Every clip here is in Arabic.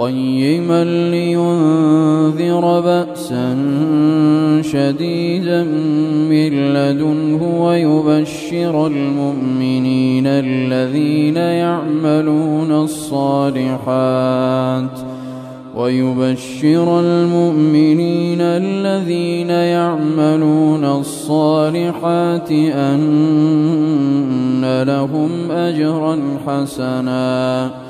قيما لينذر بأسا شديدا من لدنه ويبشر المؤمنين الذين يعملون الصالحات ويبشر المؤمنين الذين يعملون الصالحات أن لهم أجرا حسنا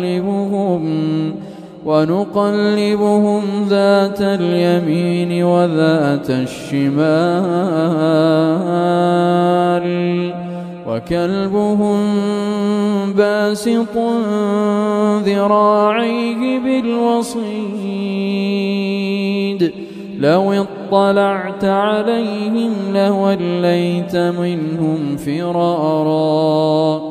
ونقلبهم ذات اليمين وذات الشمال وكلبهم باسط ذراعيه بالوصيد لو اطلعت عليهم لوليت منهم فرارا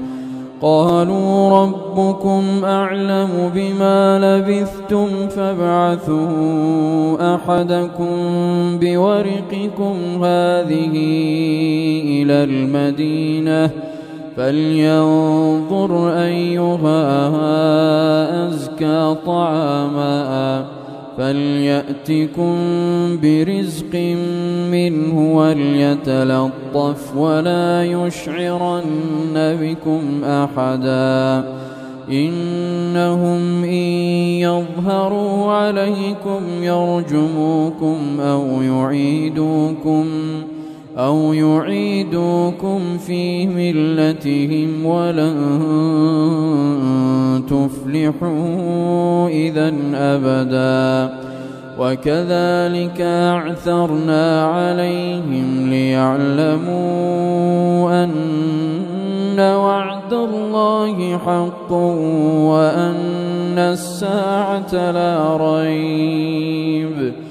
قالوا ربكم أعلم بما لبثتم فابعثوا أحدكم بورقكم هذه إلى المدينة فلينظر أيها أزكى طعاما. فليأتكم برزق منه وليتلطف ولا يشعرن بكم أحدا. إنهم إن يظهروا عليكم يرجموكم أو يعيدوكم أو يعيدوكم في ملتهم ولن تفلحوا إذا أبدا. وكذلك أعثرنا عليهم ليعلموا أن وعد الله حق وأن الساعة لا ريب.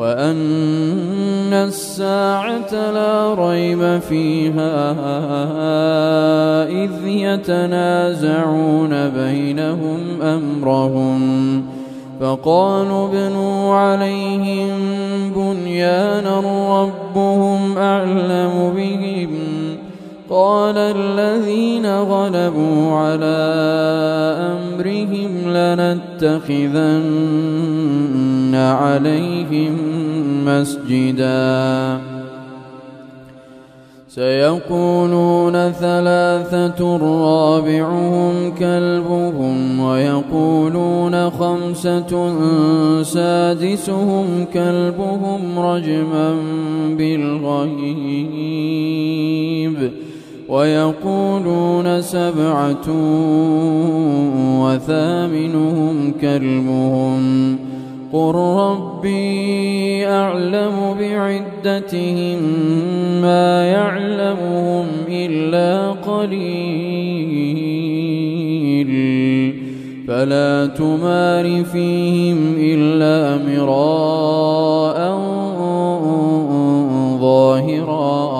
وأن الساعة لا ريب فيها إذ يتنازعون بينهم أمرهم فقالوا ابنوا عليهم بنيانا ربهم أعلم بهم قال الذين غلبوا على أمرهم لنتخذن عليهم مسجدا. سيقولون ثلاثة رابعهم كلبهم ويقولون خمسة سادسهم كلبهم رجما بالغيب. ويقولون سبعة وثامنهم كلبهم قل ربي أعلم بعدتهم ما يعلمهم إلا قليل فلا تمار فيهم إلا مراء ظاهرا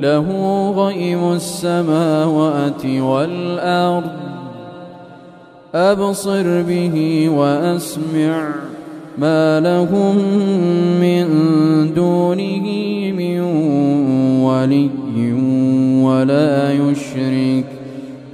له غيم السماوات والأرض. أبصر به وأسمع ما لهم من دونه من ولي ولا يشرك.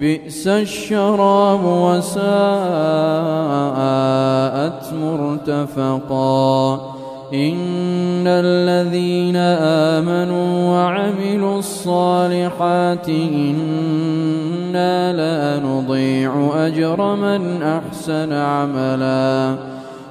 بئس الشراب وساءت مرتفقا. إن الذين آمنوا وعملوا الصالحات إنا لا نضيع أجر من أحسن عملا.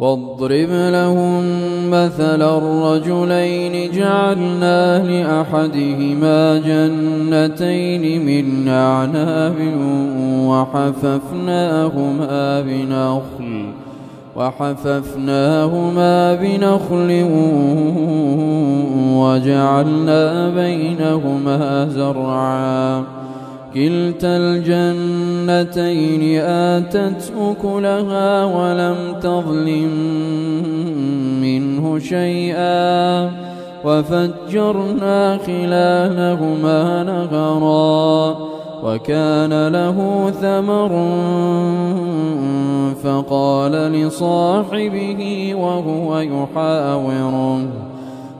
واضرب لهم مثل الرجلين جعلنا لأحدهما جنتين من أعناب وحففناهما بنخل وحففناهما بنخل وجعلنا بينهما زرعا. كلتا الجنتين آتت أكلها ولم تظلم منه شيئا وفجرنا خلالهما نهرا وكان له ثمر فقال لصاحبه وهو يحاوره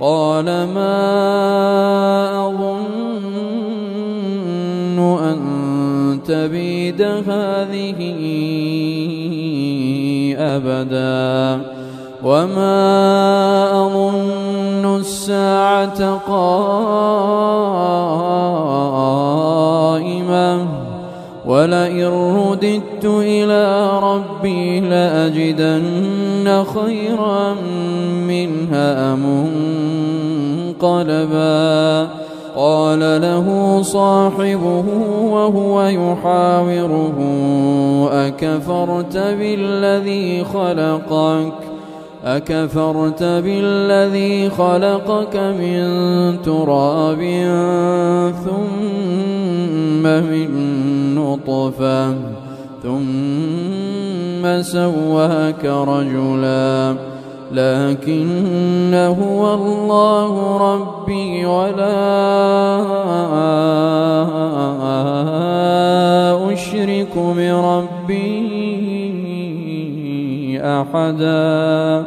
قال ما أظن أن تبيد هذه أبدا وما أظن الساعة قائمة ولئن رددت إلى ربي لأجدن خيرا منها منقلبا قال له صاحبه وهو يحاوره أكفرت بالذي خلقك أكفرت بالذي خلقك من تراب ثم من نطفة ثم سواك رجلا. لكن هو الله ربي ولا أشرك بربي أحدا.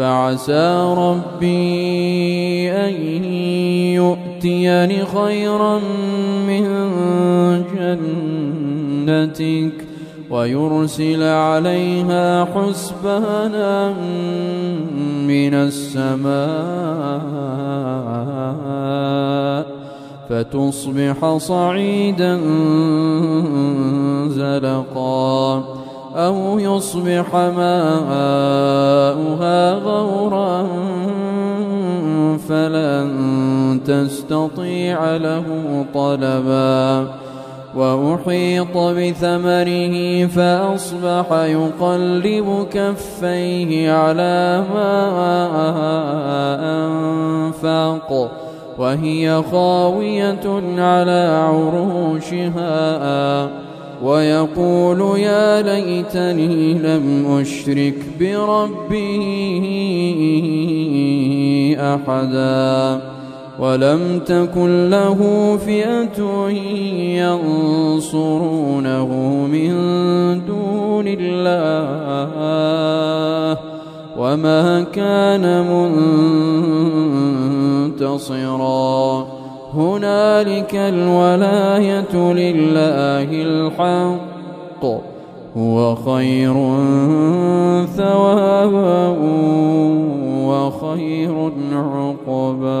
فعسى ربي أن يؤتيني خيرا من جنتك ويرسل عليها حسبانا من السماء فتصبح صعيدا زلقا أو يصبح ماؤها غورا فلن تستطيع له طلبا. وأحيط بثمره فأصبح يقلب كفيه على ما أنفق وهي خاوية على عروشها. ويقول يا ليتني لم أشرك بربي أحدا ولم تكن له فئة ينصرونه من دون الله وما كان منتصرا هنالك الولاية لله الحق هو خير ثوابا وخير عقبا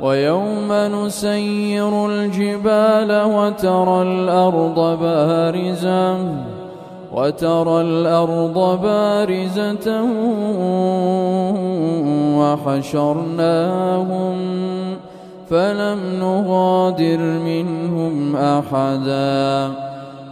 ويوم نسير الجبال وترى الأرض بارزة وترى الأرض بارزة وحشرناهم فلم نغادر منهم أحدا.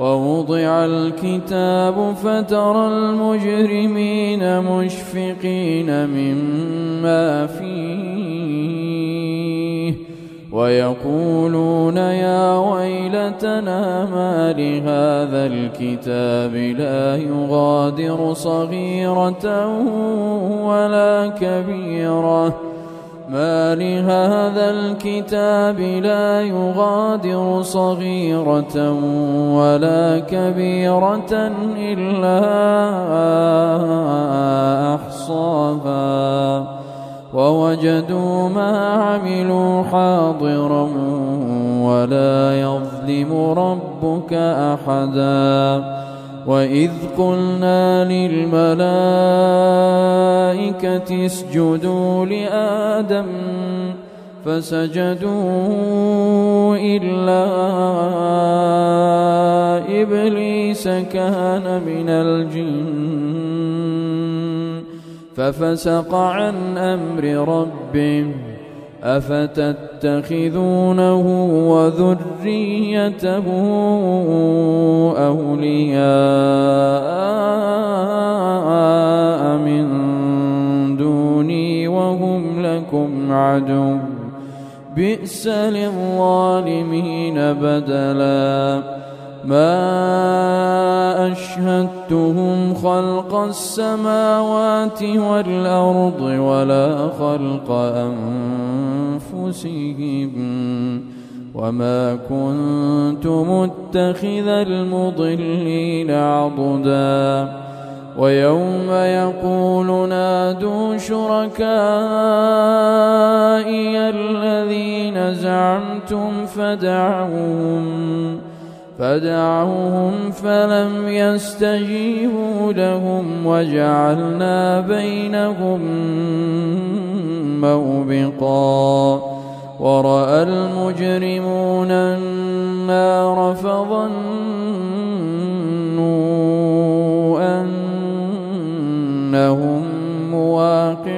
ووضع الكتاب فترى المجرمين مشفقين مما فيه ويقولون يا ويلتنا ما لهذا الكتاب لا يغادر صغيرة ولا كبيرة ما لهذا الكتاب لا يغادر صغيرة ولا كبيرة إلا أحصاها ووجدوا ما عملوا حاضرا ولا يظلم ربك أحدا وإذ قلنا للملائكة اسجدوا لآدم فسجدوا إلا إبليس كان من الجن ففسق عن أمر ربه أفتتخذونه وذريته أولياء من دوني وهم لكم عدو. بئس للظالمين بدلا. ما أشهدتهم خلق السماوات والأرض ولا خلق أنفسهم وما كنت متخذ المضلين عضدا ويوم يقول نادوا شركائي الذين زعمتم فدعوهم فدعوهم فلم يستجيبوا لهم وجعلنا بينهم موبقا ورأى المجرمون النار فظنوا أنهم مواقعوها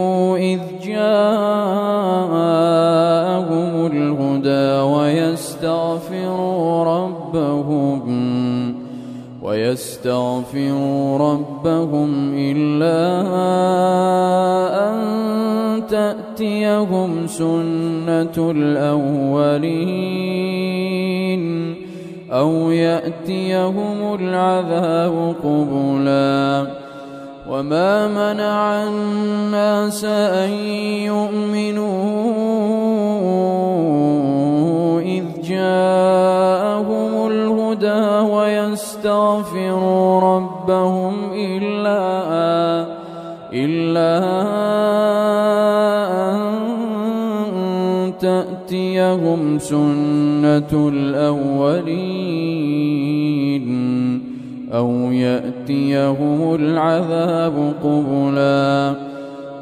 جاءهم الهدى ويستغفروا ربهم ويستغفروا ربهم إلا أن تأتيهم سنة الأولين أو يأتيهم العذاب قبلا وما منع الناس أن يؤمنوا إذ جاءهم الهدى ويستغفروا ربهم إلا إلا أن تأتيهم سنة الأولين أو يأتيهم العذاب قبلا.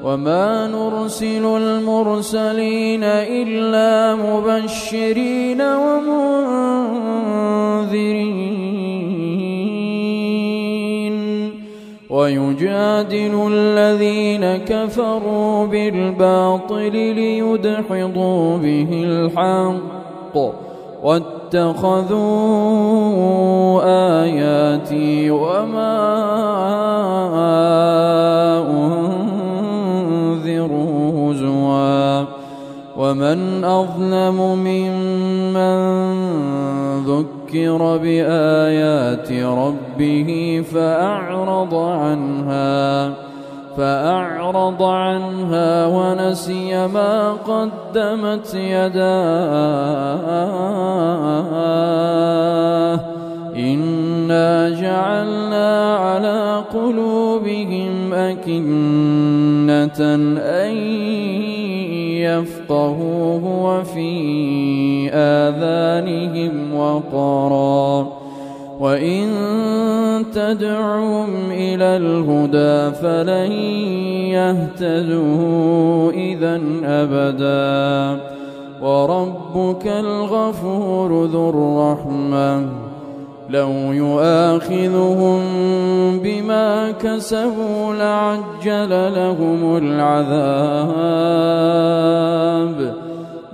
وما نرسل المرسلين إلا مبشرين ومنذرين. ويجادل الذين كفروا بالباطل ليدحضوا به الحق. واتخذوا آياتي وما أنذروا هزوا ومن أظلم ممن ذكر بآيات ربه فأعرض عنها فأعرض عنها ونسي ما قدمت يداه. إنا جعلنا على قلوبهم أكنة أن يفقهوه وفي آذانهم وقرا. وإن تدعهم إلى الهدى فلن يهتدوا إذا أبدا وربك الغفور ذو الرحمة لو يؤاخذهم بما كسبوا لعجل لهم العذاب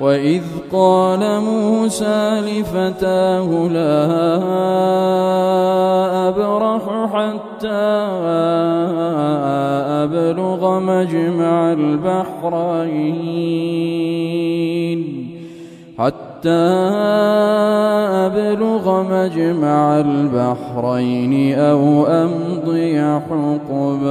وإذ قال موسى لفتاه لا أبرح حتى أبلغ مجمع البحرين. حتى أبلغ مجمع البحرين أو أمضي حقباً.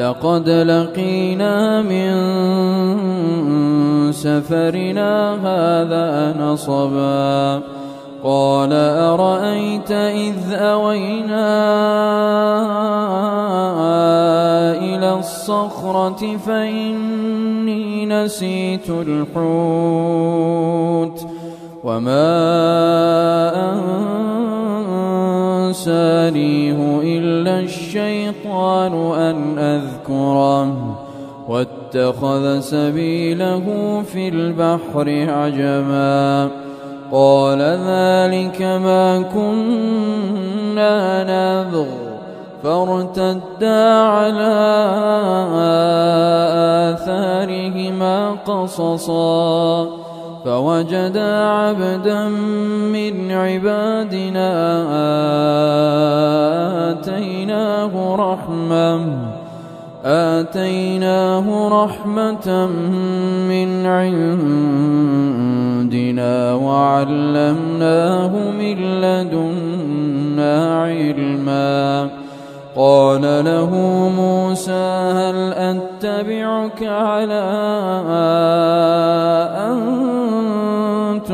لقد لقينا من سفرنا هذا نصبا. قال أرأيت إذ أوينا إلى الصخرة فإني نسيت الحوت وما أنسانيه إلا الشيطان أن أذكره واتخذ سبيله في البحر عجما قال ذلك ما كنا نبغ فارتدا على آثارهما قصصا. فوجدا عبدا من عبادنا آتيناه رحمة آتيناه رحمة من عندنا وعلمناه من لدنا علما. قال له موسى هل أتبعك على أن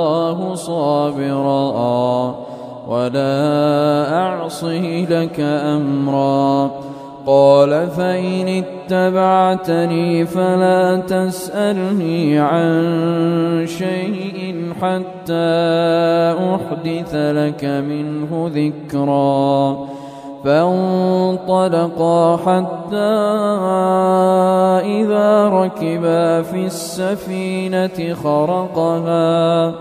الله صابرا ولا أعصي لك أمرا قال فإن اتبعتني فلا تسألني عن شيء حتى أحدث لك منه ذكرا فانطلقا حتى إذا ركبا في السفينة خرقها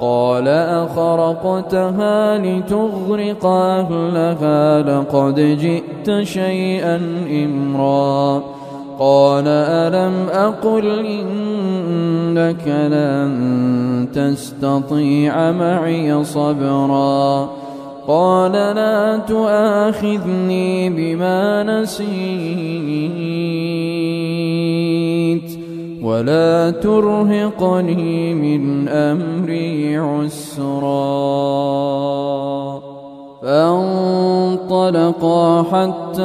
قال أخرقتها لتغرق أهلها لقد جئت شيئا إمرا. قال ألم أقل إنك لن تستطيع معي صبرا. قال لا تؤاخذني بما نسيت. ولا ترهقني من أمري عسرا. فانطلقا حتى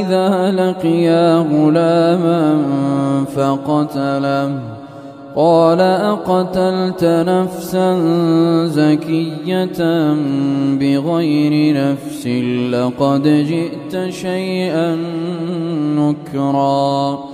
إذا لقيا غلاما فقتله قال أقتلت نفسا زكية بغير نفس لقد جئت شيئا نكرا.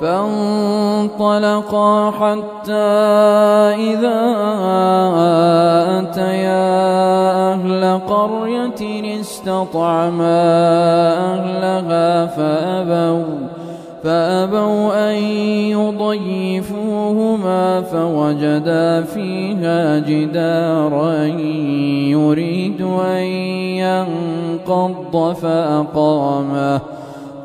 فانطلقا حتى إذا أتيا أهل قرية استطعما أهلها فأبوا فأبوا أن يضيفوهما فوجدا فيها جدارا يريد أن ينقض فأقامه.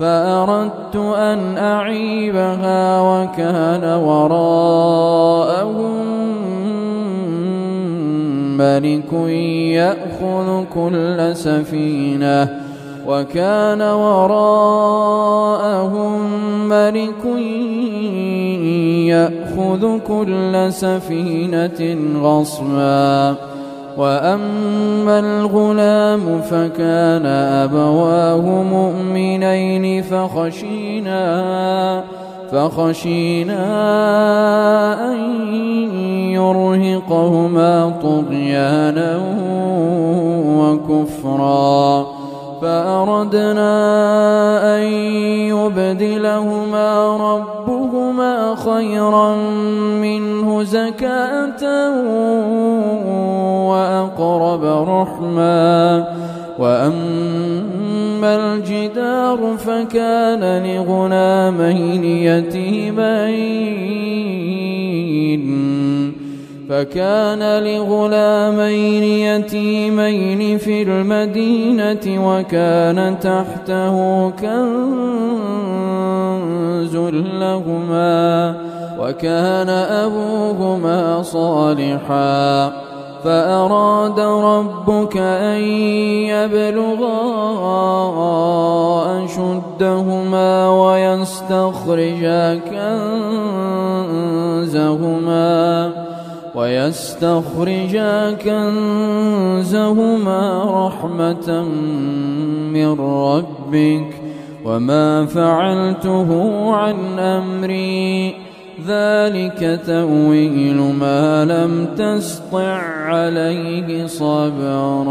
فأردت أن أعيبها وكان وراءهم ملك يأخذ كل سفينة وكان وراءهم ملك يأخذ كل سفينة غصبا وأما الغلام فكان أبواه مؤمنين فخشينا فخشينا أن يرهقهما طغيانا وكفرا فأردنا أن يبدلهما ربهما خيرا منه زكاة وأقرب رحما. وأما الجدار فكان لغلامين يتيمين. فكان لغلامين يتيمين في المدينة وكان تحته كنز لهما وكان أبوهما صالحا. فأراد ربك أن يبلغا أشدهما ويستخرجا كنزهما. ويستخرجا كنزهما رحمة من ربك وما فعلته عن أمري. ذلك تأويل ما لم تسطع عليه صبرا.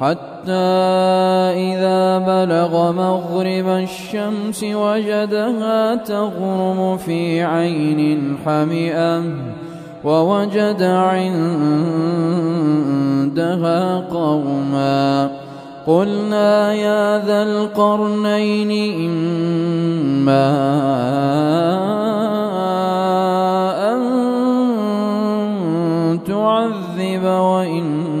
حتى إذا بلغ مغرب الشمس وجدها تغرم في عين حمئة ووجد عندها قوما قلنا يا ذا القرنين إما أن تعذب وإما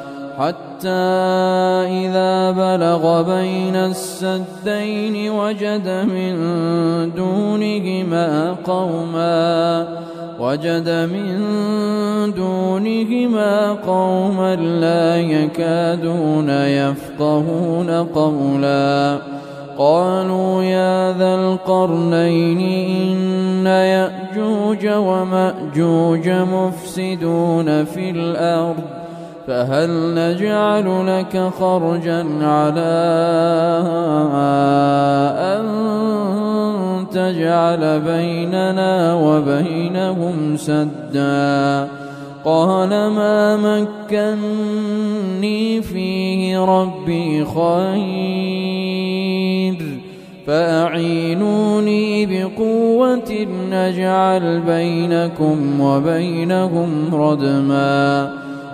حتى إذا بلغ بين السدين وجد من دونهما قوما وجد من دونهما قوما لا يكادون يفقهون قولا. قالوا يا ذا القرنين إن يأجوج ومأجوج مفسدون في الأرض. فهل نجعل لك خرجا على أن تجعل بيننا وبينهم سدا؟ قال ما مكني فيه ربي خير فأعينوني بقوة نجعل بينكم وبينهم ردما.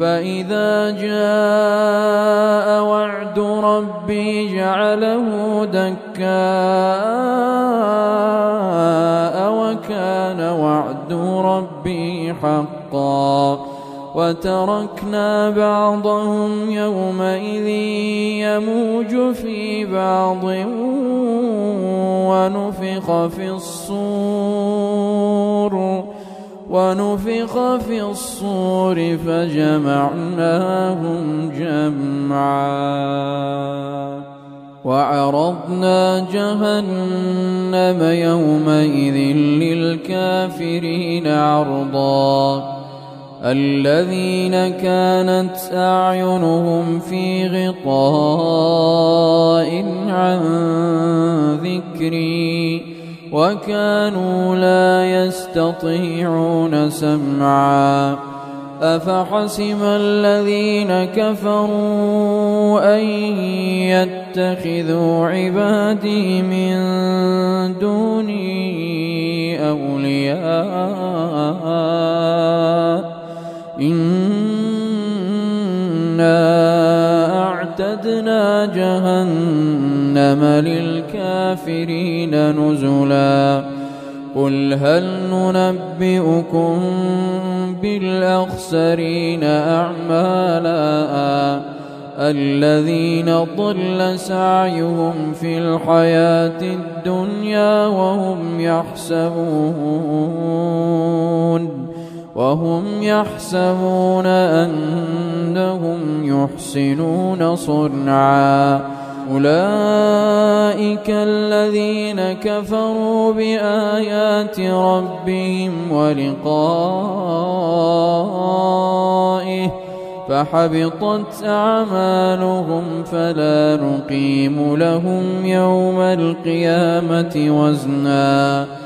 فإذا جاء وعد ربي جعله دكاء وكان وعد ربي حقا وتركنا بعضهم يومئذ يموج في بعض ونفخ في الصور ونفخ في الصور فجمعناهم جمعا. وعرضنا جهنم يومئذ للكافرين عرضا. الذين كانت أعينهم في غطاء عن ذكري. وكانوا لا يستطيعون سمعا. أفحسب الذين كفروا أن يتخذوا عبادي من دوني أولياء إنا أعتدنا جهنم للكافرين نزلا. قل هل ننبئكم بالأخسرين أعمالا؟ الذين ضل سعيهم في الحياة الدنيا وهم يحسبون. وهم يحسبون أنهم يحسنون صنعا. أولئك الذين كفروا بآيات ربهم ولقائه فحبطت أعمالهم فلا نقيم لهم يوم القيامة وزناً.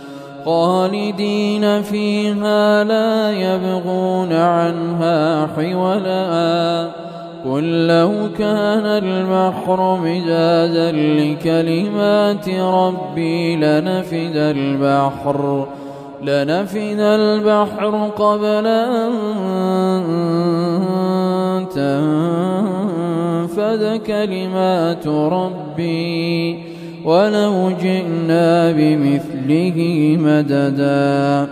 خالدين فيها لا يبغون عنها حولا. قل لو كان البحر مجازا لكلمات ربي لنفد البحر لنفد البحر قبل أن تنفد كلمات ربي. ولو جئنا بمثله مددا.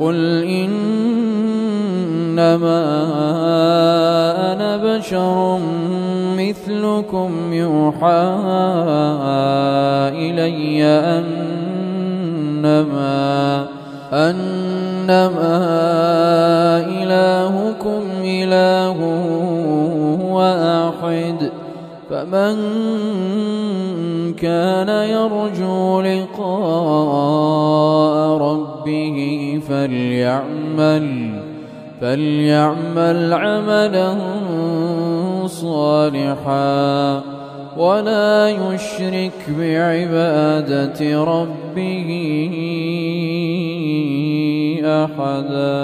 قل إنما أنا بشر مثلكم يوحى إلي أنما أنما إلهكم إله واحد فمن كان يرجو لقاء ربه فليعمل فليعمل عملا صالحا ولا يشرك بعبادة ربه أحدا.